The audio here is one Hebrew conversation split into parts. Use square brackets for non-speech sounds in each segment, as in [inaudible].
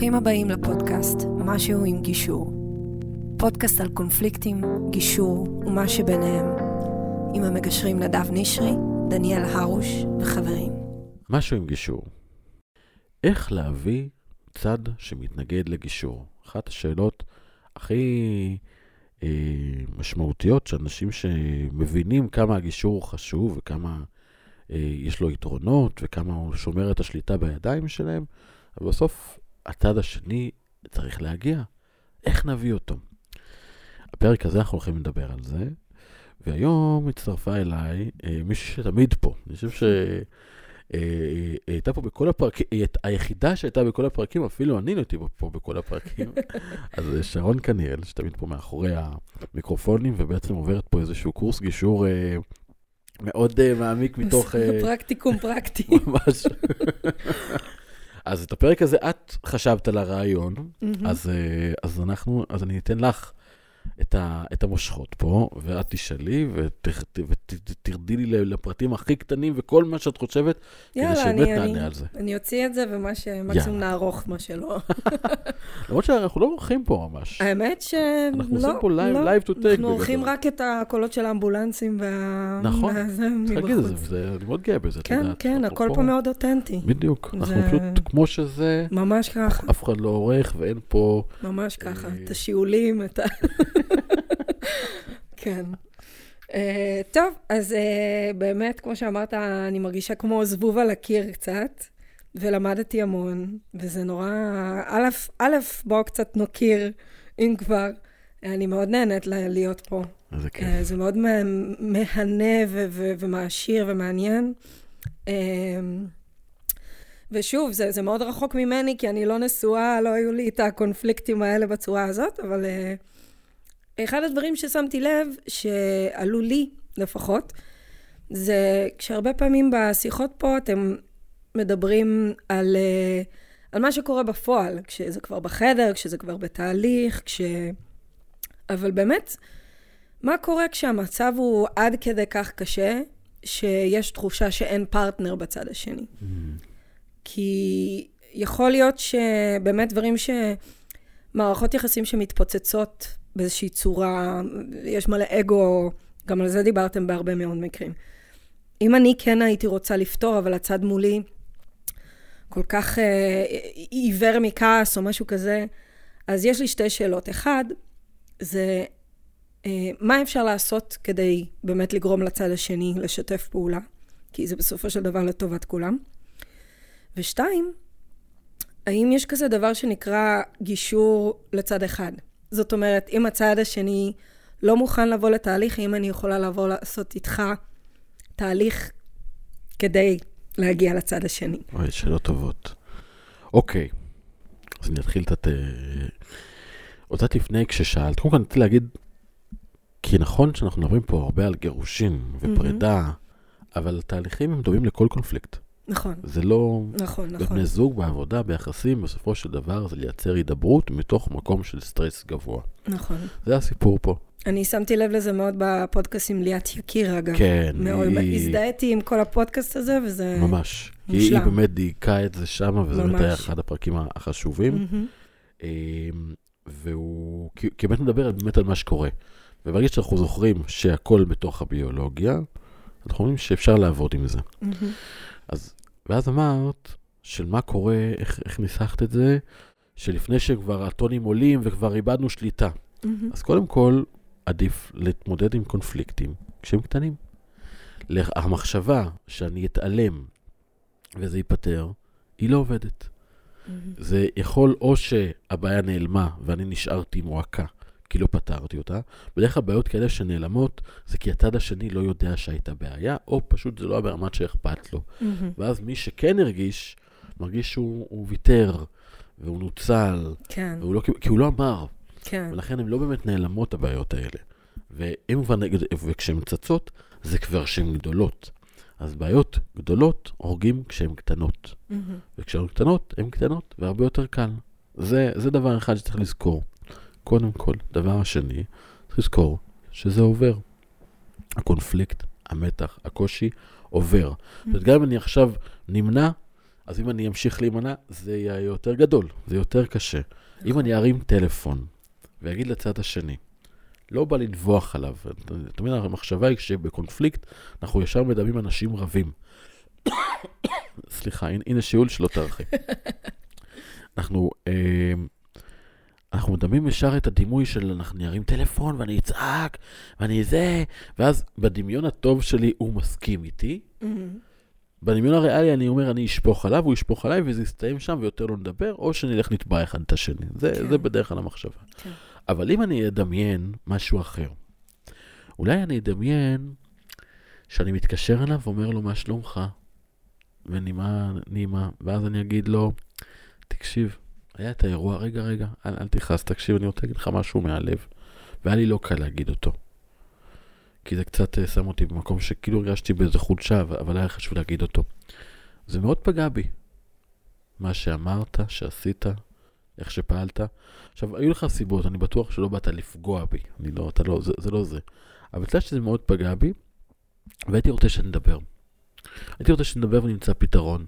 ברוכים הבאים לפודקאסט משהו עם גישור. פודקאסט על קונפליקטים, גישור ומה שביניהם. עם המגשרים נדב נשרי, דניאל הרוש וחברים. משהו עם גישור. איך להביא צד שמתנגד לגישור? אחת השאלות הכי אה, משמעותיות שאנשים שמבינים כמה הגישור הוא חשוב וכמה אה, יש לו יתרונות וכמה הוא שומר את השליטה בידיים שלהם, אבל בסוף הצד השני צריך להגיע. איך נביא אותו? בפרק הזה אנחנו הולכים לדבר על זה, והיום הצטרפה אליי אה, מישהי שתמיד פה. אני חושב ש... אה, היא הייתה פה בכל הפרקים, היא היחידה שהייתה בכל הפרקים, אפילו אני לא הייתי פה בכל הפרקים. [laughs] אז שרון כנראה, שתמיד פה מאחורי המיקרופונים, ובעצם עוברת פה איזשהו קורס גישור אה, מאוד אה, מעמיק מתוך... [laughs] אה, פרקטיקום פרקטי. [laughs] ממש. אז את הפרק הזה את חשבת על הרעיון, אז, אה, אז אנחנו, אז אני אתן לך את, ה, את המושכות פה, ואת תשאלי ותרדי לי לפרטים הכי קטנים וכל מה שאת חושבת, כדי יאללה, שבאמת אני, נענה אני, על זה. אני אוציא את זה, ומה שמקסימום. נערוך, מה שלא. [laughs] למרות שאנחנו לא עורכים פה ממש. האמת שלא, אנחנו עושים פה לא. live to take אנחנו עורכים. רק את הקולות של האמבולנסים וה... נכון. צריך להגיד את זה. וזה- אני מאוד גאה בזה, כן. כן, אנחנו הכל פה מאוד אותנטי. בדיוק, אנחנו זה- פשוט כמו שזה, ממש ככה, אף אחד לא עורך ואין פה... ממש ככה. אה, את השיעולים, את ה... [laughs] כן. אה, טוב, אז אה, באמת, כמו שאמרת, אני מרגישה כמו זבוב על הקיר קצת, ולמדתי המון, וזה נורא... א', א', בואו קצת נכיר, אם כבר. אני מאוד נהנית להיות פה. איזה כיף. אה, זה מאוד מה- מהנה ו- ו- ומעשיר ומעניין. אה, ושוב, זה, זה מאוד רחוק ממני, כי אני לא נשואה, לא היו לי את הקונפליקטים האלה בצורה הזאת, אבל אה, אחד הדברים ששמתי לב, שעלו לי לפחות, זה כשהרבה פעמים בשיחות פה אתם מדברים על, אה, על מה שקורה בפועל, כשזה כבר בחדר, כשזה כבר בתהליך, כש... אבל באמת, מה קורה כשהמצב הוא עד כדי כך קשה, שיש תחושה שאין פרטנר בצד השני? Mm, כי יכול להיות שבאמת דברים ש... מערכות יחסים שמתפוצצות באיזושהי צורה, יש מלא אגו, גם על זה דיברתם בהרבה מאוד מקרים. אם אני כן הייתי רוצה לפתור, אבל הצד מולי כל כך אה, עיוור מכעס או משהו כזה, אז יש לי שתי שאלות. אחד, זה אה, מה אפשר לעשות כדי באמת לגרום לצד השני לשתף פעולה? כי זה בסופו של דבר לטובת כולם. ושתיים, האם יש כזה דבר שנקרא גישור לצד אחד? זאת אומרת, אם הצד השני לא מוכן לבוא לתהליך, האם אני יכולה לבוא לעשות איתך תהליך כדי להגיע לצד השני? אוי, שאלות טובות. אוקיי, אז אני אתחיל את... עוד קצת לפני כששאלת, קודם כל אני רוצה להגיד, כי נכון שאנחנו מדברים פה הרבה על גירושים ופרידה, אבל תהליכים הם דומים לכל קונפליקט. נכון, זה לא... נכון, נכון. בבני זוג, בעבודה, ביחסים, בסופו של דבר זה לייצר הידברות מתוך מקום של סטרס גבוה. נכון. זה הסיפור פה. אני שמתי לב לזה מאוד בפודקאסט עם ליאת יקיר, אגב. כן, מאוד, היא- הזדהיתי עם כל הפודקאסט הזה, וזה... ממש. היא, מושלם. היא באמת דייקה את זה שם, וזה באמת. היה אחד הפרקים החשובים. אמ, והוא כי כי באמת מדבר באמת על מה שקורה. וברגע שאנחנו זוכרים שהכל בתוך הביולוגיה, אנחנו אומרים שאפשר לעבוד עם זה. מהמם. אז, ואז אמרת, של מה קורה, איך, איך ניסחת את זה, שלפני שכבר הטונים עולים וכבר איבדנו שליטה. מהמם. אז קודם כל, עדיף להתמודד עם קונפליקטים כשהם קטנים. המחשבה שאני אתעלם וזה ייפתר, היא לא עובדת. מהמם. זה יכול או שהבעיה נעלמה ואני נשארתי מועקה כי לא פתרתי אותה. בדרך כלל בעיות כאלה שנעלמות זה כי הצד השני לא יודע שהייתה בעיה, או פשוט זה לא היה ברמת שאכפת לו. מהמם. ואז מי שכן הרגיש, מרגיש שהוא הוא ויתר, והוא נוצל, כן, והוא לא, כי הוא לא אמר, כן. ולכן הן לא באמת נעלמות הבעיות האלה. והן כבר נגד, וכשהן צצות, זה כבר שהן גדולות. אז בעיות גדולות הורגים כשהן קטנות. מהמם. וכשהן קטנות, הן קטנות, והרבה יותר קל. זה, זה דבר אחד שצריך לזכור. קודם כל, דבר השני, צריך לזכור שזה עובר. הקונפליקט, המתח, הקושי, עובר. זאת אומרת, גם אם אני עכשיו נמנע, אז אם אני אמשיך להימנע, זה יהיה יותר גדול, זה יותר קשה. אם. אני ארים טלפון ואגיד לצד השני, לא בא לנבוח עליו. מבין, המחשבה היא שבקונפליקט, אנחנו ישר מדמים אנשים רבים. [coughs] סליחה, הנה, שיעול שלא תרחי. אנחנו, אה, אנחנו מדמים ישר את הדימוי של אנחנו נרים טלפון ואני אצעק ואני זה, ואז בדמיון הטוב שלי הוא מסכים איתי. מהמם. בדמיון הריאלי אני אומר, אני אשפוך עליו, הוא ישפוך עליי, וזה יסתיים שם ויותר לא נדבר, או שנלך נתבע אחד את השני. זה, כן. זה בדרך כלל המחשבה. כן. אבל אם אני אדמיין משהו אחר, אולי אני אדמיין שאני מתקשר אליו ואומר לו, מה שלומך? ונימה נעימה, ואז אני אגיד לו, תקשיב, היה את האירוע, רגע, רגע, אל, אל תכעס, תקשיב, אני רוצה להגיד לך משהו מהלב. והיה לי לא קל להגיד אותו. כי זה קצת אה, שם אותי במקום שכאילו הרגשתי באיזה חולשה, אבל היה חשוב להגיד אותו. זה מאוד פגע בי. מה שאמרת, שעשית, איך שפעלת. עכשיו, היו לך סיבות, אני בטוח שלא באת לפגוע בי. אני לא, אתה לא, זה, זה לא זה. אבל אתה שזה מאוד פגע בי, והייתי רוצה שנדבר. הייתי רוצה שנדבר ונמצא פתרון.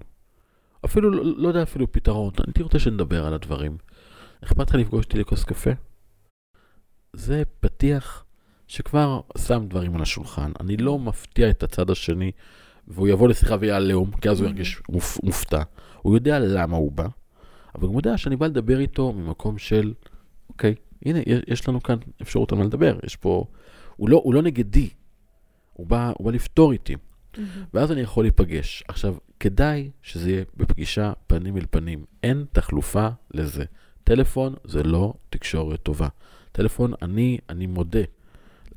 אפילו, לא, לא יודע אפילו פתרון, הייתי רוצה שנדבר על הדברים. אכפת לך לפגוש אותי לכוס קפה? זה פתיח שכבר שם דברים על השולחן. אני לא מפתיע את הצד השני, והוא יבוא לשיחה ויעלום, כי אז הוא ירגיש מופ, מופתע. הוא יודע למה הוא בא, אבל הוא יודע שאני בא לדבר איתו ממקום של, אוקיי, הנה, יש, לנו כאן אפשרות על מה לדבר. יש פה... הוא לא, הוא לא נגדי, הוא בא, הוא בא לפתור איתי. ואז אני יכול להיפגש. עכשיו, כדאי שזה יהיה בפגישה פנים אל פנים. אין תחלופה לזה. טלפון זה לא תקשורת טובה. טלפון, אני, אני מודה,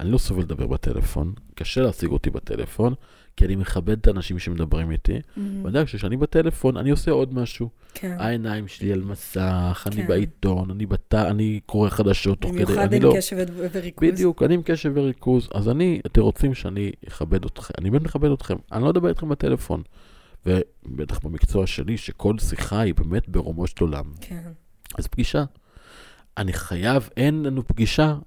אני לא סובל לדבר בטלפון, קשה להשיג אותי בטלפון, כי אני מכבד את האנשים שמדברים איתי. מהמם. ואני יודע שכשאני בטלפון, אני עושה עוד משהו. כן. העיניים שלי על מסך, אני כן. בעיתון, אני בת... אני קורא חדשות תוך כדי, במיוחד אני עם לא... קשב ו- וריכוז. בדיוק, אני עם קשב וריכוז, אז אני, אתם רוצים שאני אכבד אתכם, אני באמת מכבד אתכם, אני לא אדבר איתכם בטלפון. ובטח במקצוע שלי, שכל שיחה היא באמת ברומו של עולם. כן. אז פגישה. אני חייב, אין לנו פגישה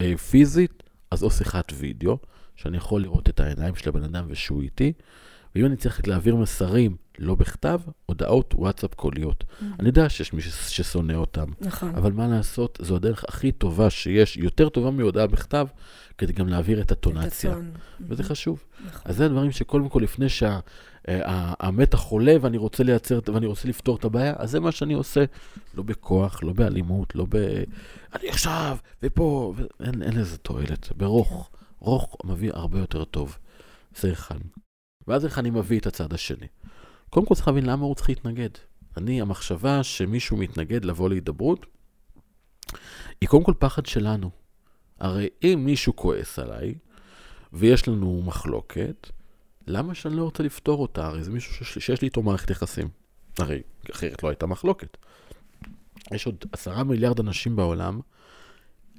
אה, פיזית, אז או שיחת וידאו, שאני יכול לראות את העיניים של הבן אדם ושהוא איתי, ואם אני צריך להעביר מסרים לא בכתב, הודעות וואטסאפ קוליות. אני יודע שיש מי ששונא אותם, נכון. אבל מה לעשות, זו הדרך הכי טובה שיש, יותר טובה מהודעה בכתב, כדי גם להעביר את הטונציה. את הטון. וזה חשוב. נכון. אז זה הדברים שקודם כל, לפני שהמתח עולה ואני רוצה לייצר, ואני רוצה לפתור את הבעיה, אז זה מה שאני עושה. לא בכוח, לא באלימות, לא ב... אני עכשיו, ופה, ו... אין, אין לזה תועלת. ברוך, רוך מביא הרבה יותר טוב. זה אחד. ואז איך אני מביא את הצד השני. קודם כל צריך להבין למה הוא צריך להתנגד. אני, המחשבה שמישהו מתנגד לבוא להידברות, היא קודם כל פחד שלנו. הרי אם מישהו כועס עליי, ויש לנו מחלוקת, למה שאני לא רוצה לפתור אותה? הרי זה מישהו שיש, שיש לי איתו מערכת יחסים. הרי אחרת לא הייתה מחלוקת. יש עוד עשרה מיליארד אנשים בעולם,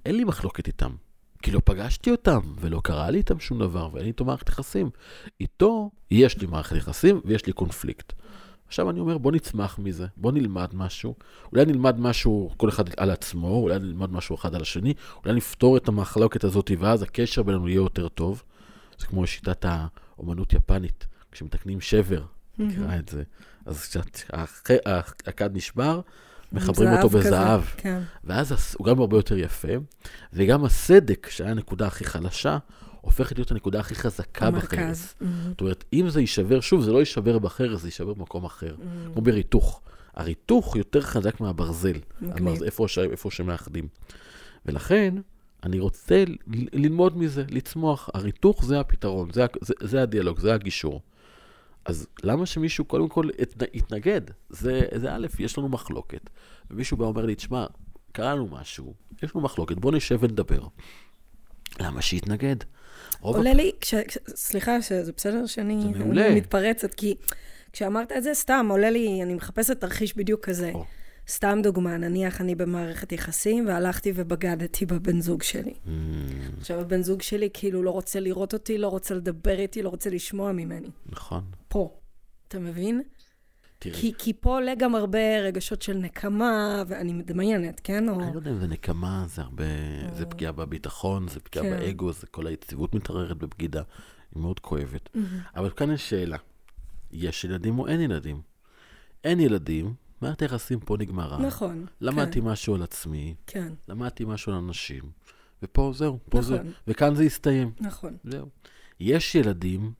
אין לי מחלוקת איתם. כי לא פגשתי אותם, ולא קרה לי איתם שום דבר, ואין לי איתו מערכת יחסים. איתו יש לי מערכת יחסים ויש לי קונפליקט. עכשיו אני אומר, בוא נצמח מזה, בוא נלמד משהו. אולי נלמד משהו כל אחד על עצמו, אולי נלמד משהו אחד על השני, אולי נפתור את המחלוקת הזאת, ואז הקשר בינינו יהיה יותר טוב. זה כמו שיטת האומנות יפנית, כשמתקנים שבר, מכירה את זה. אז כשהכד נשבר, מחברים אותו בזהב. כן. ואז הוא גם הרבה יותר יפה, וגם הסדק, שהיה הנקודה הכי חלשה, הופכת להיות הנקודה הכי חזקה בחרס. מהמם. זאת אומרת, אם זה יישבר, שוב, זה לא יישבר בחרס, זה יישבר במקום אחר. Mm. כמו בריתוך. הריתוך יותר חזק מהברזל, מגניב. המרז- איפה. איפה שמאחדים. ולכן, אני רוצה ללמוד מזה, לצמוח. הריתוך זה הפתרון, זה, זה, זה הדיאלוג, זה הגישור. אז למה שמישהו קודם כל ית- יתנגד? זה, זה א', יש לנו מחלוקת. ומישהו בא ואומר לי, תשמע, קרה לנו משהו, יש לנו מחלוקת, בוא נשב ונדבר. למה שיתנגד? עולה לי, כש, כש, סליחה, שזה בסדר שאני מתפרצת, כי כשאמרת את זה, סתם עולה לי, אני מחפשת תרחיש בדיוק כזה. או. סתם דוגמה, נניח אני במערכת יחסים, והלכתי ובגדתי בבן זוג שלי. Mm, עכשיו, הבן זוג שלי כאילו לא רוצה לראות אותי, לא רוצה לדבר איתי, לא רוצה לשמוע ממני. נכון. פה. אתה מבין? תראי, כי, כי פה עולה גם הרבה רגשות של נקמה, ואני מדמיינת, כן? או... אני לא יודע אם זה נקמה, זה הרבה, זה פגיעה בביטחון, זה פגיעה כן. באגו, זה כל היציבות מתערערת בבגידה, היא מאוד כואבת. אבל כאן יש שאלה, יש ילדים או אין ילדים? אין ילדים, מערכת היחסים פה נגמרה. נכון. למדתי כן, משהו על עצמי, כן, למדתי משהו על אנשים, ופה זהו, פה זה, נכון. וכאן זה יסתיים. נכון. זהו. יש ילדים,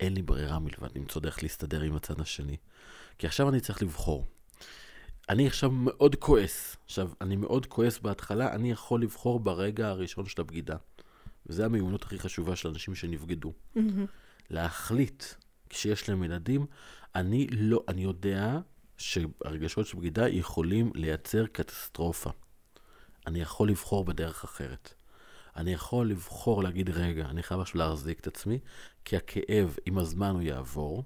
אין לי ברירה מלבד למצוא דרך להסתדר עם הצד השני. כי עכשיו אני צריך לבחור. אני עכשיו מאוד כועס. עכשיו, אני מאוד כועס בהתחלה, אני יכול לבחור ברגע הראשון של הבגידה. וזו המיומנות הכי חשובה של אנשים שנבגדו. מהמם. להחליט, כשיש להם ילדים, אני לא, אני יודע שהרגשות של בגידה יכולים לייצר קטסטרופה. אני יכול לבחור בדרך אחרת. אני יכול לבחור להגיד, רגע, אני חייב עכשיו להחזיק את עצמי, כי הכאב, עם הזמן הוא יעבור,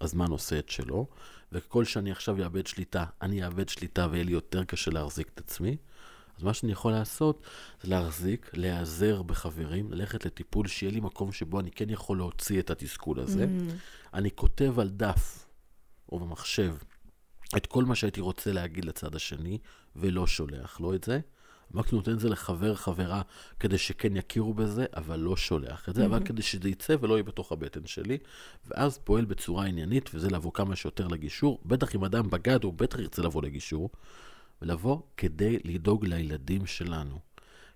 הזמן עושה את שלו, וככל שאני עכשיו אאבד שליטה, אני אאבד שליטה ויהיה לי יותר קשה להחזיק את עצמי. אז מה שאני יכול לעשות זה להחזיק, להיעזר בחברים, ללכת לטיפול, שיהיה לי מקום שבו אני כן יכול להוציא את התסכול הזה. מהמם. אני כותב על דף או במחשב את כל מה שהייתי רוצה להגיד לצד השני, ולא שולח לו את זה. מקסימום נותן את זה לחבר, חברה, כדי שכן יכירו בזה, אבל לא שולח את זה, אבל כדי שזה יצא ולא יהיה בתוך הבטן שלי, ואז פועל בצורה עניינית, וזה לבוא כמה שיותר לגישור. בטח אם אדם בגד, הוא בטח ירצה לבוא לגישור, ולבוא כדי לדאוג לילדים שלנו.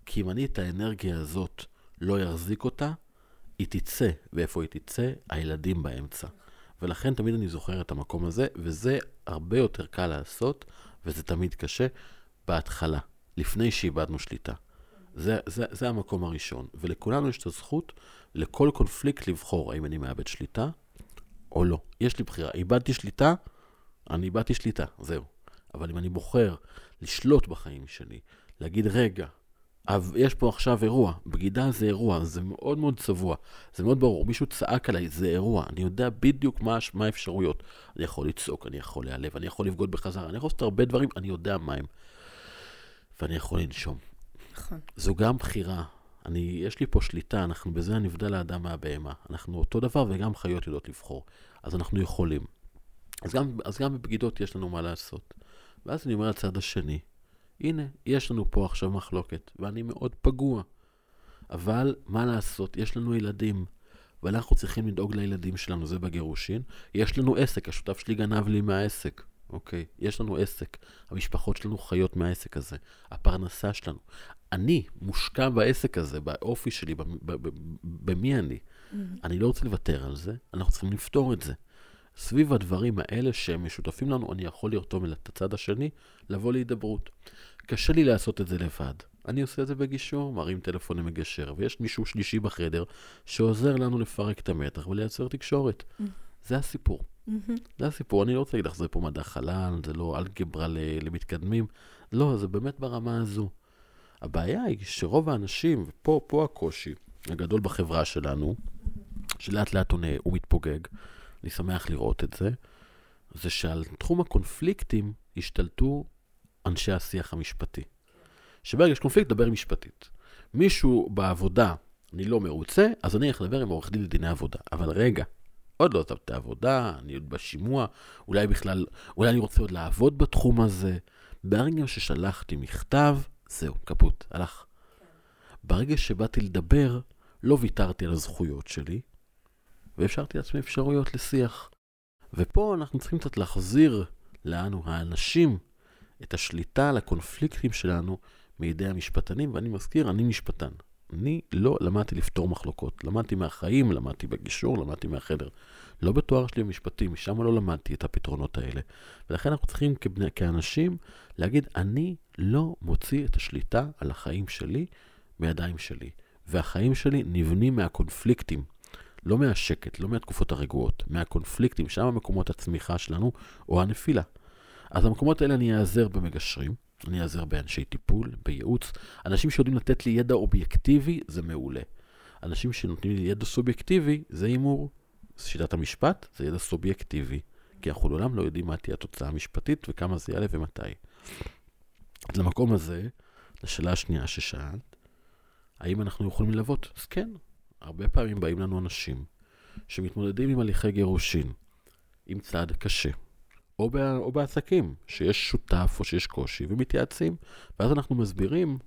כי אם אני את האנרגיה הזאת לא אחזיק אותה, היא תצא, ואיפה היא תצא? הילדים באמצע. ולכן תמיד אני זוכר את המקום הזה, וזה הרבה יותר קל לעשות, וזה תמיד קשה, בהתחלה, לפני שאיבדנו שליטה. זה, זה, זה המקום הראשון. ולכולנו יש את הזכות לכל קונפליקט לבחור האם אני מאבד שליטה או לא. יש לי בחירה. איבדתי שליטה, אני איבדתי שליטה, זהו. אבל אם אני בוחר לשלוט בחיים שלי, להגיד, רגע, אבל יש פה עכשיו אירוע, בגידה זה אירוע, זה מאוד מאוד צבוע, זה מאוד ברור, מישהו צעק עליי, זה אירוע, אני יודע בדיוק מה, האפשרויות. אני יכול לצעוק, אני יכול להיעלב, אני יכול לבגוד בחזרה, אני יכול לעשות הרבה דברים, אני יודע מה הם. ואני יכול לנשום. נכון. זו גם בחירה. אני, יש לי פה שליטה, אנחנו בזה הנבדל האדם מהבהמה. אנחנו אותו דבר וגם חיות יודעות לבחור. אז אנחנו יכולים. אז גם, אז גם בבגידות יש לנו מה לעשות. ואז אני אומר לצד השני, הנה, יש לנו פה עכשיו מחלוקת, ואני מאוד פגוע. אבל מה לעשות, יש לנו ילדים, ואנחנו צריכים לדאוג לילדים שלנו, זה בגירושין. יש לנו עסק, השותף שלי גנב לי מהעסק, אוקיי? יש לנו עסק, המשפחות שלנו חיות מהעסק הזה, הפרנסה שלנו. אני מושקע בעסק הזה, באופי שלי, במי אני. אני לא רוצה לוותר על זה, אנחנו צריכים לפתור את זה. סביב הדברים האלה שהם משותפים לנו, אני יכול לרתום את הצד השני, לבוא להידברות. קשה לי לעשות את זה לבד. אני עושה את זה בגישור, מרים טלפון למגשר, ויש מישהו שלישי בחדר שעוזר לנו לפרק את המתח ולייצר תקשורת. זה הסיפור. מהמם. זה הסיפור. אני לא רוצה להגיד לך, זה פה מדע חלל, זה לא אלגברה למתקדמים. לא, זה באמת ברמה הזו. הבעיה היא שרוב האנשים, ופה פה הקושי הגדול בחברה שלנו, שלאט לאט הוא, הוא מתפוגג, אני שמח לראות את זה, זה שעל תחום הקונפליקטים השתלטו אנשי השיח המשפטי. שברגע יש קונפליקט, דבר משפטית. מישהו בעבודה, אני לא מרוצה, אז אני אלך לדבר עם עורך דין לדיני עבודה. אבל רגע, עוד לא עזבתי עבודה, אני עוד בשימוע, אולי בכלל, אולי אני רוצה עוד לעבוד בתחום הזה. ברגע ששלחתי מכתב, זהו, קפוט, הלך. ברגע שבאתי לדבר, לא ויתרתי על הזכויות שלי, ואפשרתי לעצמי אפשרויות לשיח. ופה אנחנו צריכים קצת להחזיר לנו, האנשים, את השליטה על הקונפליקטים שלנו מידי המשפטנים, ואני מזכיר, אני משפטן. אני לא למדתי לפתור מחלוקות. למדתי מהחיים, למדתי בגישור, למדתי מהחדר. לא בתואר שלי במשפטים, משם לא למדתי את הפתרונות האלה. ולכן אנחנו צריכים כבני, כאנשים להגיד, אני לא מוציא את השליטה על החיים שלי בידיים שלי. והחיים שלי נבנים מהקונפליקטים. לא מהשקט, לא מהתקופות הרגועות, מהקונפליקטים, שם מקומות הצמיחה שלנו, או הנפילה. אז במקומות האלה אני אעזר במגשרים, אני אעזר באנשי טיפול, בייעוץ. אנשים שיודעים לתת לי ידע אובייקטיבי, זה מעולה. אנשים שנותנים לי ידע סובייקטיבי, זה הימור. שיטת המשפט זה ידע סובייקטיבי. כי אנחנו לעולם לא יודעים מה תהיה התוצאה המשפטית וכמה זה יעלה ומתי. אז למקום הזה, לשאלה השנייה ששאלת, האם אנחנו יכולים ללוות? אז כן, הרבה פעמים באים לנו אנשים שמתמודדים עם הליכי גירושין, עם צעד קשה, או, בה, או בעסקים, שיש שותף או שיש קושי, ומתייעצים. ואז אנחנו מסבירים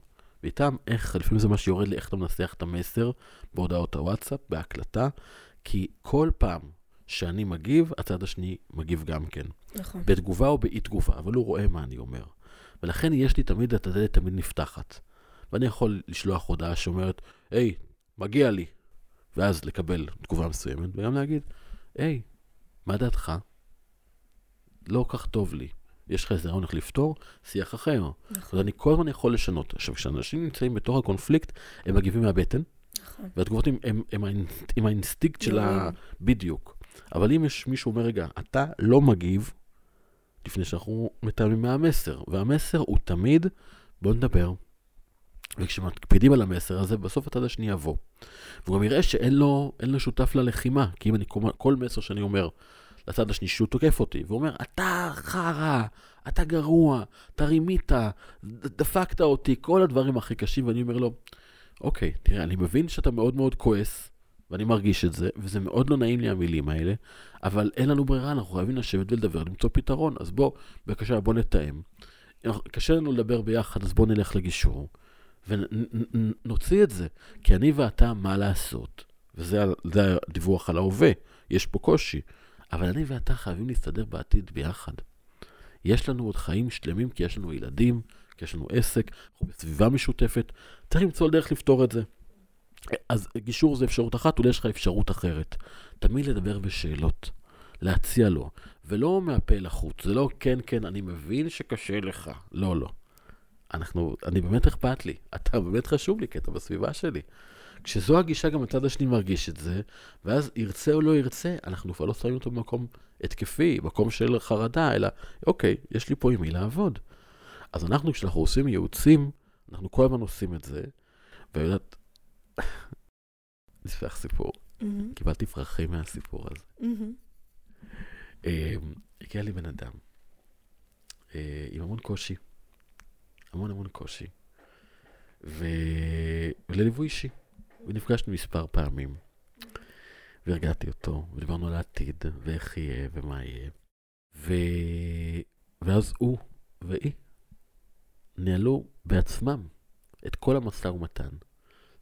איתם איך, לפעמים זה מה שיורד לי, איך אתה מנסח את המסר בהודעות הוואטסאפ, בהקלטה, כי כל פעם שאני מגיב, הצד השני מגיב גם כן. נכון. בתגובה או באי תגובה, אבל הוא רואה מה אני אומר. ולכן יש לי תמיד, את הדלת תמיד נפתחת. ואני יכול לשלוח הודעה שאומרת, היי, מגיע לי. ואז לקבל תגובה מסוימת, וגם להגיד, היי, מה דעתך? לא כל כך טוב לי. יש לך איזה רעיון איך לפתור? שיח אחר. נכון. אז אני כל הזמן יכול לשנות. עכשיו, כשאנשים נמצאים בתוך הקונפליקט, הם מגיבים מהבטן, נכון. והתגובות הם, הם, הם, האינ- עם האינסטינקט של ה... בדיוק. אבל אם יש מישהו אומר, רגע, אתה לא מגיב, לפני שאנחנו מתאמים מהמסר, והמסר הוא תמיד, בוא נדבר. וכשמקפידים על המסר הזה, בסוף הצד השני יבוא. והוא גם יראה שאין לו, לו שותף ללחימה, כי אם אני, כל, כל מסר שאני אומר לצד השני, שהוא תוקף אותי, והוא אומר, אתה חרא, אתה גרוע, אתה רימית, דפקת אותי, כל הדברים הכי קשים, ואני אומר לו, אוקיי, תראה, אני מבין שאתה מאוד מאוד כועס, ואני מרגיש את זה, וזה מאוד לא נעים לי המילים האלה, אבל אין לנו ברירה, אנחנו חייבים לשבת ולדבר, למצוא פתרון. אז בוא, בבקשה, בוא נתאם. קשה לנו לדבר ביחד, אז בוא נלך לגישור, ונוציא את זה. כי אני ואתה, מה לעשות? וזה הדיווח על ההווה, יש פה קושי. אבל אני ואתה חייבים להסתדר בעתיד ביחד. יש לנו עוד חיים שלמים, כי יש לנו ילדים, כי יש לנו עסק, אנחנו בסביבה משותפת, צריך למצוא דרך לפתור את זה. אז גישור זה אפשרות אחת, אולי יש לך אפשרות אחרת. תמיד לדבר בשאלות, להציע לו, ולא מהפה לחוץ. זה לא כן, כן, אני מבין שקשה לך. לא, לא. אנחנו, אני באמת אכפת לי. [laughs] אתה באמת חשוב לי, כי אתה בסביבה שלי. כשזו הגישה, גם הצד השני מרגיש את זה, ואז ירצה או לא ירצה, אנחנו כבר לא שמים אותו במקום התקפי, מקום של חרדה, אלא, אוקיי, יש לי פה עם מי לעבוד. אז אנחנו, כשאנחנו עושים ייעוצים, אנחנו כל הזמן עושים את זה, ויודעת, [laughs] אספר סיפור. מהמם, קיבלתי פרחים מהסיפור הזה. אה, הגיע לי בן אדם אה, עם המון קושי, המון המון קושי, ו... ולליווי אישי. ונפגשנו מספר פעמים, והרגעתי אותו, ודיברנו על העתיד, ואיך יהיה, ומה יהיה. ו... ואז הוא והיא ניהלו בעצמם את כל המשא ומתן.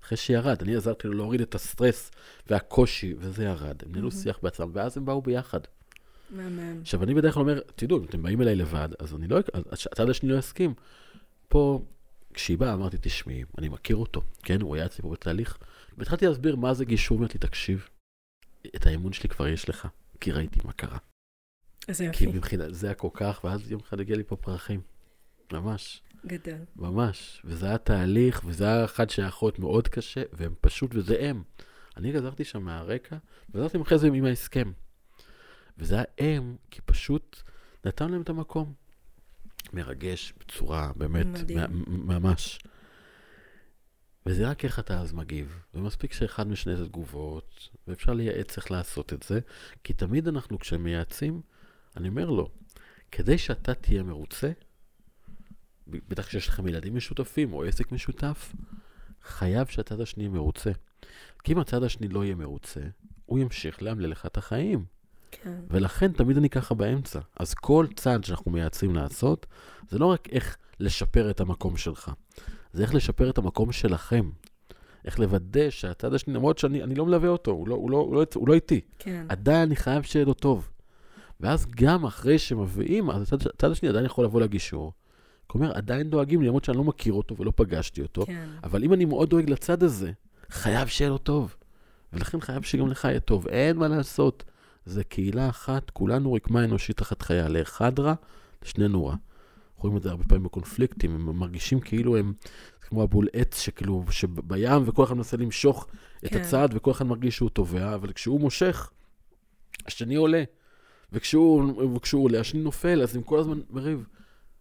אחרי שירד, אני עזרתי לו להוריד את הסטרס והקושי, וזה ירד. הם ניהלו מהמם. שיח בעצמם, ואז הם באו ביחד. מהמם. עכשיו, אני בדרך כלל אומר, תדעו, אם אתם באים אליי לבד, אז אני לא, הצד השני לא יסכים. פה, כשהיא באה, אמרתי, תשמעי, אני מכיר אותו, כן, הוא היה אצלי פה בתהליך, והתחלתי להסביר מה זה גישור, אמרתי, תקשיב, את האמון שלי כבר יש לך, כי ראיתי מה קרה. כי יופי. מבחינת זה היה כל כך, ואז יום אחד הגיע לי פה פרחים. ממש, גדול. ממש. וזה היה תהליך, וזה היה אחד שהיה יכול להיות מאוד קשה, והם פשוט, וזה הם. אני גזרתי שם מהרקע, ועזרתי אחרי זה עם ההסכם. וזה היה הם, כי פשוט נתן להם את המקום. מרגש בצורה באמת, מדהים. מ- ממש. וזה רק איך אתה אז מגיב. ומספיק שאחד משני זה תגובות, ואפשר לייעץ איך לעשות את זה, כי תמיד אנחנו, כשמייעצים, אני אומר לו, כדי שאתה תהיה מרוצה, בטח כשיש לכם ילדים משותפים או עסק משותף, חייב שהצד השני יהיה מרוצה. כי אם הצד השני לא יהיה מרוצה, הוא ימשיך לאמלל לך את החיים. כן. ולכן תמיד אני ככה באמצע. אז כל צעד שאנחנו מייעצים לעשות, זה לא רק איך לשפר את המקום שלך, זה איך לשפר את המקום שלכם. איך לוודא שהצד השני, למרות שאני אני לא מלווה אותו, הוא לא, הוא, לא, הוא, לא, הוא לא איתי, כן. עדיין אני חייב שיהיה לו טוב. ואז גם אחרי שמביאים, אז הצד, הצד השני עדיין יכול לבוא לגישור. כלומר, עדיין דואגים לי, למרות שאני לא מכיר אותו ולא פגשתי אותו, כן. אבל אם אני מאוד דואג לצד הזה, חייב שיהיה לו טוב. ולכן חייב שגם לך יהיה טוב. אין מה לעשות. זה קהילה אחת, כולנו רקמה אנושית תחת חיה. לאחד רע, לשנינו רע. רואים את זה הרבה פעמים בקונפליקטים, הם מרגישים כאילו הם זה כמו הבול עץ שכאילו, שבים וכל אחד מנסה למשוך את כן. הצד וכל אחד מרגיש שהוא תובע, אבל כשהוא מושך, השני עולה. וכשהוא, וכשהוא עולה, השני נופל, אז הם כל הזמן מריב.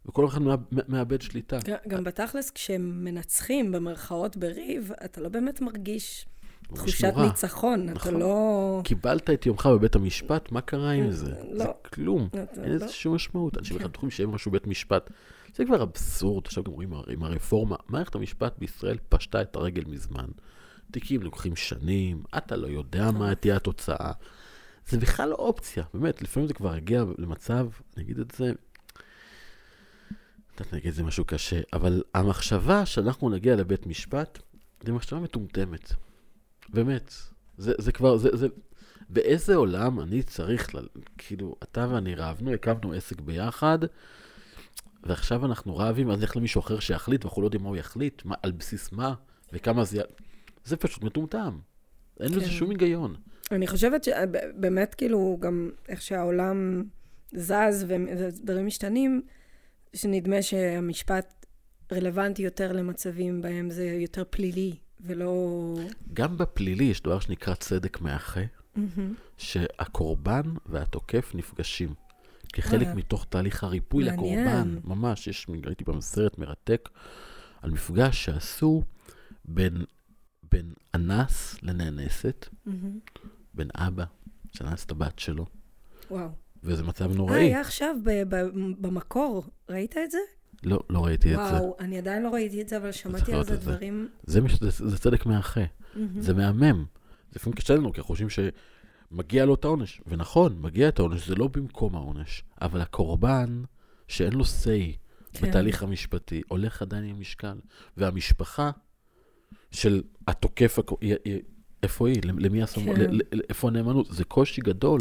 וכל אחד מאב- מאבד שליטה. גם בתכלס, כשהם מנצחים, במרכאות, בריב, אתה לא באמת מרגיש תחושת נורא. ניצחון. אתה נכון. לא... קיבלת את יומך בבית המשפט, מה קרה עם זה? לא. זה כלום. אתה אין לזה לא- שום משמעות. אנשים כן. בכלל בטוחים שאין משהו בבית משפט. זה כבר אבסורד, עכשיו גם רואים עם הרפורמה. מערכת המשפט בישראל פשטה את הרגל מזמן. תיקים לוקחים שנים, אתה לא יודע מה תהיה התוצאה. זה בכלל לא אופציה, באמת, לפעמים זה כבר הגיע למצב, אני אגיד את זה, קצת נגיד זה משהו קשה, אבל המחשבה שאנחנו נגיע לבית משפט, זו מחשבה מטומטמת. באמת. זה, זה כבר, זה, זה, באיזה עולם אני צריך, ל... כאילו, אתה ואני רבנו, הקמנו עסק ביחד, ועכשיו אנחנו רבים, אז נלך למישהו אחר שיחליט, ואנחנו לא יודעים מה הוא יחליט, מה, על בסיס מה, וכמה זה... זה פשוט מטומטם. אין בזה כן. שום היגיון. אני חושבת שבאמת, כאילו, גם איך שהעולם זז ודברים משתנים, שנדמה שהמשפט רלוונטי יותר למצבים בהם זה יותר פלילי, ולא... גם בפלילי יש דבר שנקרא צדק מאחה, שהקורבן והתוקף נפגשים. כחלק וואלה. מתוך תהליך הריפוי מעניין. לקורבן. ממש, יש, ראיתי פעם סרט מרתק על מפגש שעשו בין, בין אנס לנאנסת, מהמם. בין אבא שאנס את הבת שלו, וואו. וזה מצב אה, נוראי. היה עכשיו ב- ב- במקור, ראית את זה? לא, לא ראיתי את זה. וואו, אני עדיין לא ראיתי את זה, אבל שמעתי על זה. דברים... זה, זה, זה צדק מאחה. מהמם. זה מהמם. זה לפעמים קשה לנו, כי אנחנו חושבים שמגיע לו את העונש. ונכון, מגיע את העונש, זה לא במקום העונש. אבל הקורבן, שאין לו say כן. בתהליך המשפטי, הולך עדיין עם משקל. והמשפחה של התוקף, איפה היא? למי הסמכות? כן. איפה הנאמנות? זה קושי גדול,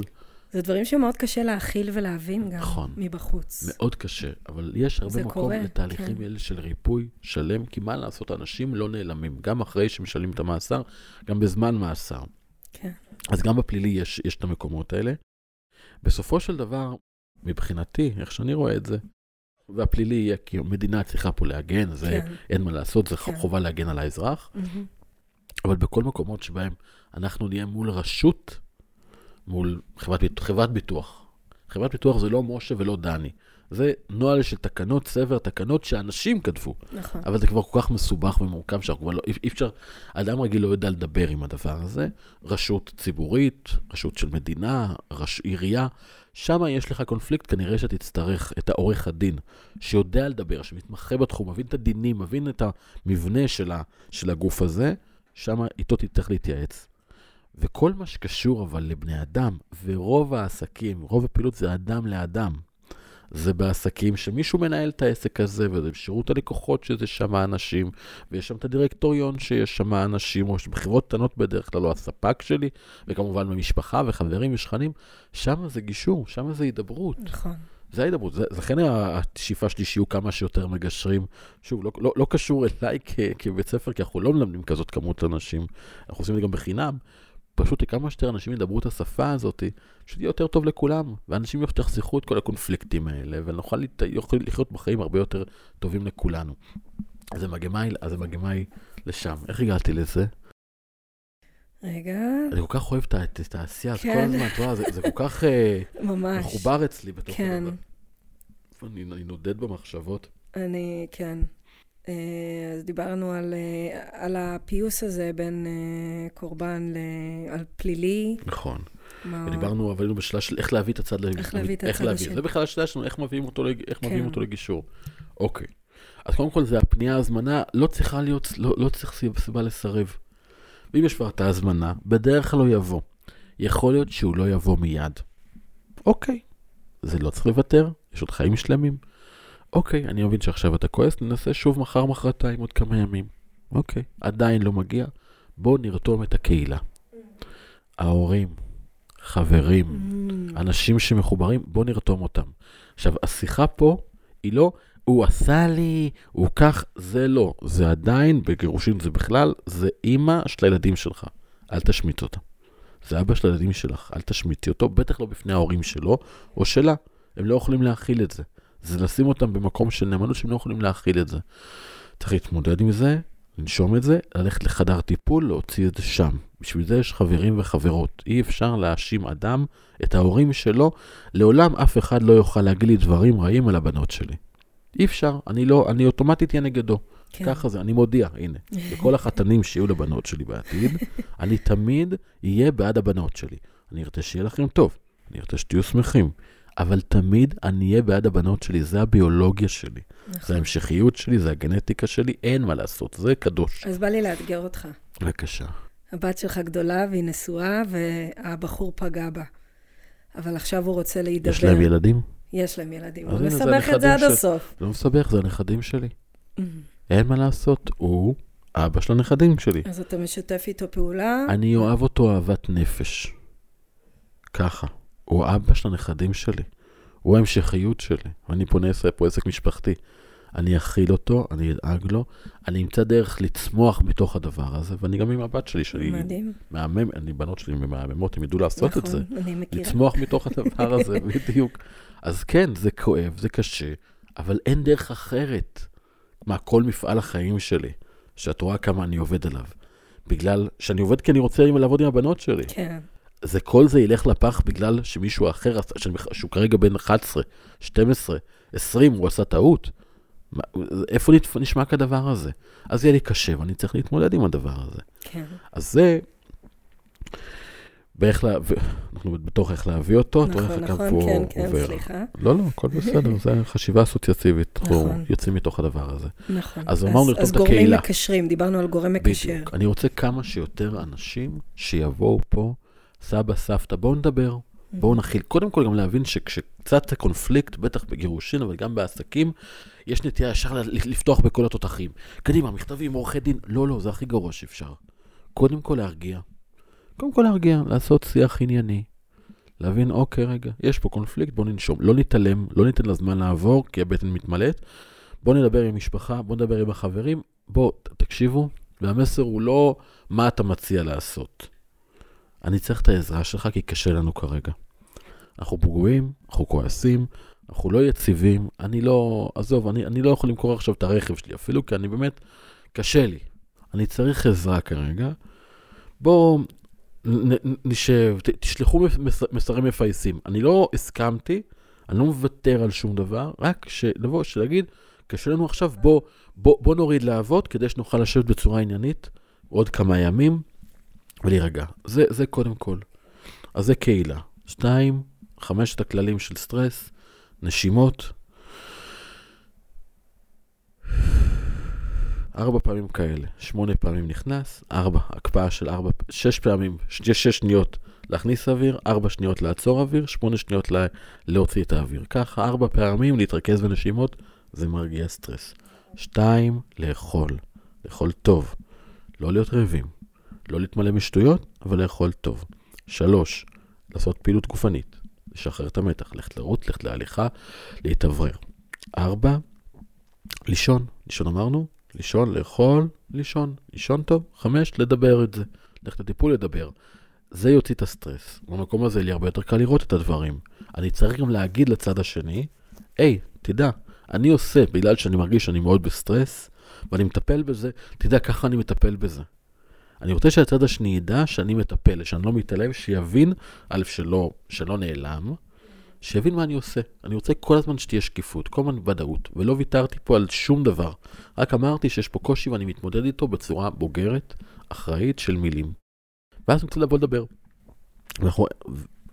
זה דברים שמאוד קשה להכיל ולהבין גם נכון. מבחוץ. מאוד קשה. אבל יש הרבה מקום קורה, לתהליכים כן. האלה של ריפוי שלם, כי מה לעשות, אנשים לא נעלמים. גם אחרי שמשלמים את המאסר, גם בזמן מאסר. כן. אז גם בפלילי יש, יש את המקומות האלה. בסופו של דבר, מבחינתי, איך שאני רואה את זה, והפלילי יהיה כי המדינה צריכה פה להגן, זה כן. אין מה לעשות, זה כן. חובה להגן על האזרח, מהמם. אבל בכל מקומות שבהם אנחנו נהיה מול רשות, מול חברת, חברת ביטוח. חברת ביטוח זה לא משה ולא דני. זה נוהל של תקנות, ספר תקנות שאנשים כתבו. נכון. אבל זה כבר כל כך מסובך ומורכב שאנחנו כבר לא, אי אי אפשר, אדם רגיל לא יודע לדבר עם הדבר הזה. רשות ציבורית, רשות של מדינה, רש, עירייה, שם יש לך קונפליקט, כנראה שתצטרך את העורך הדין, שיודע לדבר, שמתמחה בתחום, מבין את הדינים, מבין את המבנה של, ה, של הגוף הזה, שם איתו תצטרך להתייעץ. וכל מה שקשור אבל לבני אדם, ורוב העסקים, רוב הפעילות זה אדם לאדם. זה בעסקים שמישהו מנהל את העסק הזה, וזה בשירות הלקוחות שזה שם אנשים, ויש שם את הדירקטוריון שיש שם אנשים, או בחברות קטנות בדרך כלל, או הספק שלי, וכמובן במשפחה וחברים ושכנים, שם זה גישור, שם זה הידברות. נכון. זה ההידברות, לכן השאיפה שלי שיהיו כמה שיותר מגשרים. שוב, לא, לא, לא קשור אליי כ, כבית ספר, כי אנחנו לא מלמדים כזאת כמות אנשים, אנחנו עושים את זה גם בחינם. פשוט כמה שיותר אנשים ידברו את השפה הזאת, פשוט יהיה יותר טוב לכולם, ואנשים יחסכו את כל הקונפליקטים האלה, ונוכל לחיות בחיים הרבה יותר טובים לכולנו. אז המגמה היא, אז המגמה היא לשם. איך הגעתי לזה? רגע, אני כל כך אוהב את את העשייה, אז כל כן. הזמן, אתה יודע, זה, זה כל כך אה, ממש. מחובר אצלי בתוך כן. הדבר. אני, אני נודד במחשבות. אני, כן. אה, אז דיברנו על, אה, על הפיוס הזה בין אה, קורבן ל... על פלילי. נכון. מה... ודיברנו, אבל היינו בשאלה של איך להביא את הצד לגישור. איך להביא את הצד. השני. זה בכלל השאלה שלנו, איך מביאים אותו, לג- איך מביאים כן. אותו לגישור. אוקיי. אז קודם כל, זה הפנייה ההזמנה, לא צריכה להיות, לא, לא צריך סיב- סיבה לסרב. ואם יש כבר את ההזמנה, בדרך כלל הוא יבוא. יכול להיות שהוא לא יבוא מיד. אוקיי. זה לא צריך לוותר, יש עוד חיים שלמים. אוקיי, אני מבין שעכשיו אתה כועס, ננסה שוב מחר, מחרתיים, עוד כמה ימים. אוקיי, עדיין לא מגיע, בואו נרתום את הקהילה. ההורים, חברים, Mm, אנשים שמחוברים, בואו נרתום אותם. עכשיו, השיחה פה היא לא, הוא עשה לי, הוא כך, זה לא. זה עדיין, בגירושים זה בכלל, זה אימא של הילדים שלך. אל תשמיט אותה. זה אבא של הילדים שלך, אל תשמיטי אותו, בטח לא בפני ההורים שלו או שלה. הם לא יכולים להכיל את זה. זה לשים אותם במקום של נאמנות שהם לא יכולים להכיל את זה. צריך להתמודד עם זה, לנשום את זה, ללכת לחדר טיפול, להוציא את זה שם. בשביל זה יש חברים וחברות. אי אפשר להאשים אדם, את ההורים שלו, לעולם אף אחד לא יוכל להגיד לי דברים רעים על הבנות שלי. אי אפשר, אני לא, אני אוטומטית אהיה נגדו. כן. ככה זה, אני מודיע, הנה, [laughs] לכל החתנים שיהיו לבנות שלי בעתיד, אני תמיד אהיה בעד הבנות שלי. אני ארצה שיהיה לכם טוב, אני ארצה שתהיו שמחים, אבל תמיד אני אהיה בעד הבנות שלי, זה הביולוגיה שלי, זה נכון. ההמשכיות שלי, זה הגנטיקה שלי, אין מה לעשות, זה קדוש. אז בא לי לאתגר אותך. בבקשה. הבת שלך גדולה והיא נשואה, והבחור פגע בה. אבל עכשיו הוא רוצה להידבר. יש להם ילדים? יש להם ילדים. הוא זה מסבך את זה עד הסוף. זה לא מסבך, זה הנכדים שלי. Mm. אין מה לעשות, הוא אבא של הנכדים שלי. אז אתה משתף איתו פעולה. אני אוהב אותו אהבת נפש. ככה. הוא האבא של הנכדים שלי. הוא ההמשכיות שלי. ואני פונה פה עסק משפחתי. אני אכיל אותו, אני אדאג לו, אני אמצא דרך לצמוח מתוך הדבר הזה, ואני גם עם הבת שלי, שאני מדהים. מהמם, אני, בנות שלי מהממות, הם ידעו לעשות נכון, את זה. אני מכירה. לצמוח מתוך הדבר הזה, [laughs] בדיוק. אז כן, זה כואב, זה קשה, אבל אין דרך אחרת. מה, כל מפעל החיים שלי, שאת רואה כמה אני עובד עליו, בגלל שאני עובד כי אני רוצה לעבוד עם הבנות שלי. כן, זה כל זה ילך לפח בגלל שמישהו אחר, שהוא כרגע בן 11, 12, 20, הוא עשה טעות. מה- איפה נשמע כדבר הזה? אז יהיה לי קשה ואני צריך להתמודד עם הדבר הזה. כן. אז זה, באיך לה... אנחנו בתוך איך להביא אותו, נכון, נכון, כן, כן, עובר. סליחה. לא, לא, הכל בסדר, זה חשיבה אסוציאטיבית, נכון. יוצאים מתוך הדבר הזה. נכון. אז אמרנו לרתום אז את גורמים הקהילה. מקשרים, דיברנו על גורם מקשר. בדיוק. אני רוצה כמה שיותר אנשים שיבואו פה, סבא, סבתא, בואו נדבר, בואו נכיל. קודם כל גם להבין שכשקצת קונפליקט, בטח בגירושין, אבל גם בעסקים, יש נטייה ישר לפתוח בכל התותחים. קדימה, מכתבים, עורכי דין. לא, לא, זה הכי גרוע שאפשר. קודם כל להרגיע. קודם כל להרגיע, לעשות שיח ענייני. להבין, אוקיי, רגע, יש פה קונפליקט, בואו ננשום. לא נתעלם, לא ניתן לזמן לעבור, כי הבטן מתמלאת. בואו נדבר עם משפחה, בואו נדבר עם החברים. בואו, תקשיבו, והמסר הוא לא מה אתה מציע לעשות. אני צריך את העזרה שלך, כי קשה לנו כרגע. אנחנו פגועים, אנחנו כועסים, אנחנו לא יציבים, אני לא, עזוב, אני, אני לא יכול למכור עכשיו את הרכב שלי אפילו, כי אני באמת, קשה לי. אני צריך עזרה כרגע. בואו נשב, ת- תשלחו מס- מסרים מפייסים. אני לא הסכמתי, אני לא מוותר על שום דבר, רק לבוא, שלהגיד, קשה לנו עכשיו, בוא, בוא, בוא נוריד לעבוד כדי שנוכל לשבת בצורה עניינית עוד כמה ימים ולהירגע. זה, זה קודם כל. אז זה קהילה. שתיים, חמשת הכללים של סטרס, נשימות. ארבע פעמים כאלה, שמונה פעמים נכנס, ארבע, הקפאה של ארבע, שש פעמים, ש- שש שניות להכניס אוויר, ארבע שניות לעצור אוויר, שמונה שניות לה, להוציא את האוויר. ככה, ארבע פעמים להתרכז בנשימות, זה מרגיע סטרס. שתיים, לאכול. לאכול טוב. לא להיות רעבים. לא להתמלא משטויות, אבל לאכול טוב. שלוש, לעשות פעילות גופנית. לשחרר את המתח, ללכת לרוץ, ללכת להליכה, להתאוורר. ארבע, לישון. לישון אמרנו? לישון, לאכול, לישון. לישון טוב. חמש, לדבר את זה. ללכת לטיפול, לדבר. זה יוציא את הסטרס. במקום הזה לי הרבה יותר קל לראות את הדברים. אני צריך גם להגיד לצד השני, היי, תדע, אני עושה, בגלל שאני מרגיש שאני מאוד בסטרס, ואני מטפל בזה, תדע, ככה אני מטפל בזה. אני רוצה שהצד השני ידע שאני מטפל, שאני לא מתעלם, שיבין, א', שלא, שלא נעלם, שיבין מה אני עושה. אני רוצה כל הזמן שתהיה שקיפות, כל הזמן ודאות, ולא ויתרתי פה על שום דבר. רק אמרתי שיש פה קושי ואני מתמודד איתו בצורה בוגרת, אחראית של מילים. ואז אני רוצה לבוא לדבר. אנחנו,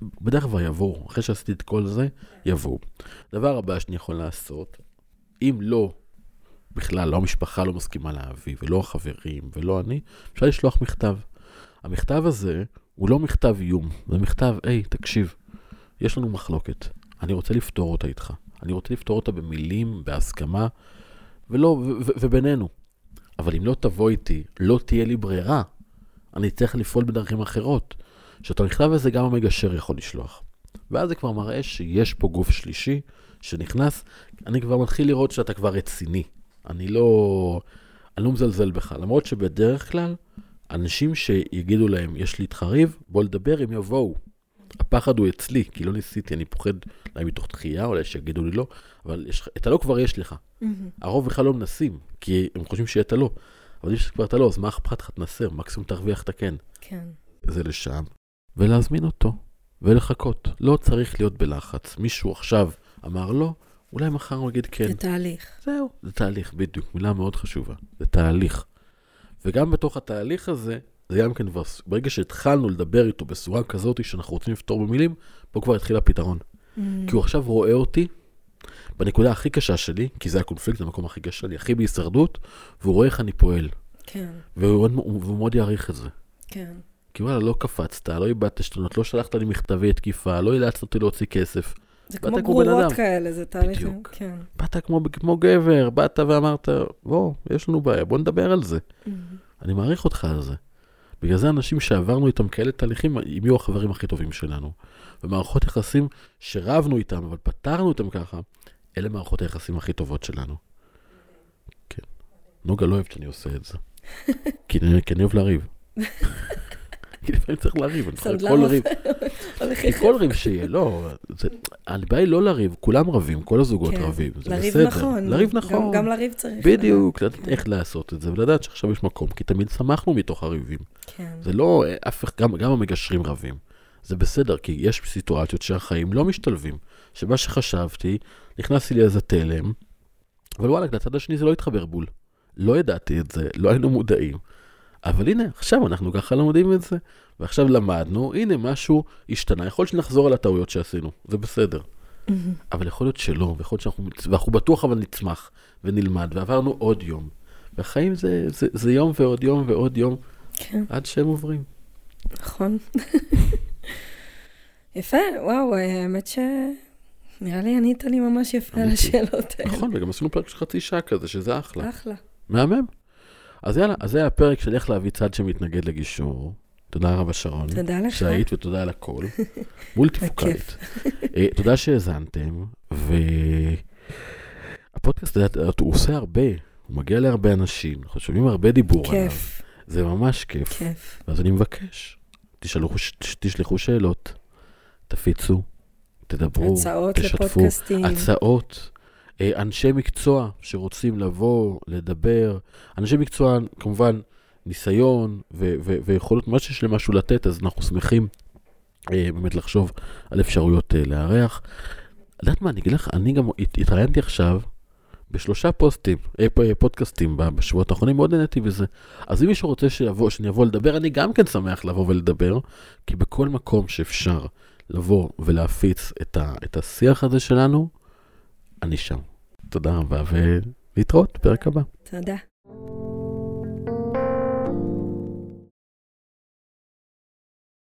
בדרך כלל יבואו, אחרי שעשיתי את כל זה, יבואו. דבר הבא שאני יכול לעשות, אם לא, בכלל, לא המשפחה לא מסכימה להביא, ולא החברים, ולא אני, אפשר לשלוח מכתב. המכתב הזה הוא לא מכתב איום, זה מכתב, היי, תקשיב, יש לנו מחלוקת, אני רוצה לפתור אותה איתך. אני רוצה לפתור אותה במילים, בהסכמה, ולא, ו- ו- ובינינו. אבל אם לא תבוא איתי, לא תהיה לי ברירה. אני צריך לפעול בדרכים אחרות. שאת המכתב הזה גם המגשר יכול לשלוח. ואז זה כבר מראה שיש פה גוף שלישי שנכנס, אני כבר מתחיל לראות שאתה כבר רציני. אני לא, אני לא מזלזל בך, למרות שבדרך כלל, אנשים שיגידו להם, יש לי איתך ריב, בוא לדבר, הם יבואו. הפחד הוא אצלי, כי לא ניסיתי, אני פוחד אולי מתוך דחייה, אולי שיגידו לי לא, אבל יש, את הלא כבר יש לך. הרוב בכלל לא מנסים, כי הם חושבים שיהיה את הלא. אבל יש כבר את הלא, אז מה אכפת לך תנסה, מקסימום תרוויח את הכן. כן. זה לשם, ולהזמין אותו, ולחכות. לא צריך להיות בלחץ. מישהו עכשיו אמר לא, אולי מחר הוא יגיד כן. זה תהליך. זהו, זה תהליך, בדיוק, מילה מאוד חשובה. זה תהליך. וגם בתוך התהליך הזה, זה גם כן כבר, ברגע שהתחלנו לדבר איתו בצורה כזאת שאנחנו רוצים לפתור במילים, פה כבר התחיל הפתרון. כי הוא עכשיו רואה אותי בנקודה הכי קשה שלי, כי זה הקונפליקט, זה המקום הכי קשה שלי, הכי בהישרדות, והוא רואה איך אני פועל. כן, והוא, והוא מאוד יעריך את זה. כן. כי וואלה, לא קפצת, לא איבדת שתונות, לא שלחת לי מכתבי תקיפה, לא אילצת אותי להוציא כסף. זה כמו גרורות. כאלה, זה תהליך. בדיוק. כן. באת כמו, כמו גבר, באת ואמרת, בוא, יש לנו בעיה, בוא נדבר על זה. אני מעריך אותך על זה. בגלל זה אנשים שעברנו איתם כאלה תהליכים, הם יהיו החברים הכי טובים שלנו. ומערכות יחסים שרבנו איתם, אבל פתרנו אותם ככה, אלה מערכות היחסים הכי טובות שלנו. כן. נוגה לא אוהבת שאני עושה את זה. [laughs] כי אני כי אני אוהב לריב. [laughs] כי לפעמים צריך לריב, אני סנדלר כל ריב, [laughs] כי כל ריב שיהיה, לא, הבעיה היא לא לריב, כולם רבים, כל הזוגות כן. רבים, זה לריב בסדר. נכון. לריב נכון. גם לריב צריך. בדיוק, לדעת איך לעשות את זה, ולדעת שעכשיו יש מקום, כי תמיד שמחנו מתוך הריבים. כן. זה לא, אף אחד, גם, גם המגשרים רבים. זה בסדר, כי יש סיטואציות שהחיים לא משתלבים. שמה שחשבתי, נכנסתי לי איזה תלם, אבל וואלה, לצד השני זה לא התחבר בול. לא ידעתי את זה, לא היינו מודעים. אבל הנה, עכשיו אנחנו ככה לומדים את זה, ועכשיו למדנו, הנה משהו השתנה, יכול להיות שנחזור על הטעויות שעשינו, זה בסדר. מהמם. אבל יכול להיות שלא, ויכול להיות שאנחנו, ואנחנו בטוח אבל נצמח ונלמד, ועברנו עוד יום. והחיים זה, זה, זה יום ועוד יום ועוד יום, כן, עד שהם עוברים. נכון. [laughs] יפה, וואו, האמת ש... נראה לי ענית לי ממש יפה על. השאלות האלה. נכון, וגם עשינו פרק של חצי שעה כזה, שזה אחלה. אחלה. מהמם. אז יאללה, אז זה הפרק של איך להביא צד שמתנגד לגישור. תודה רבה, שרון. תודה לך. שהיית ותודה על הכל. מולטיפוקלית. אה, תודה שהאזנתם, והפודקאסט, את יודעת, הוא עושה הרבה, הוא מגיע להרבה אנשים, אנחנו שומעים הרבה דיבור עליו. כיף, זה ממש כיף. כיף. אז אני מבקש, תשאלו, תשלחו שאלות, תפיצו, תדברו, הצעות תשתפו. לפודקאסטים. הצעות, אנשי מקצוע שרוצים לבוא, לדבר, אנשי מקצוע, כמובן, ניסיון ו- ו- ויכולות, מה שיש להם משהו לתת, אז אנחנו שמחים אה, באמת לחשוב על אפשרויות אה, לארח. יודעת מה, אני אגיד לך, אני גם הת- התראיינתי עכשיו בשלושה פוסטים, אה, אה, פודקאסטים בשבועות האחרונים, מאוד נהניתי בזה. אז אם מישהו רוצה שיבוא, שאני אבוא לדבר, אני גם כן שמח לבוא ולדבר, כי בכל מקום שאפשר לבוא ולהפיץ את, ה- את השיח הזה שלנו, אני שם. תודה רבה, ולהתראות בפרק הבא. תודה.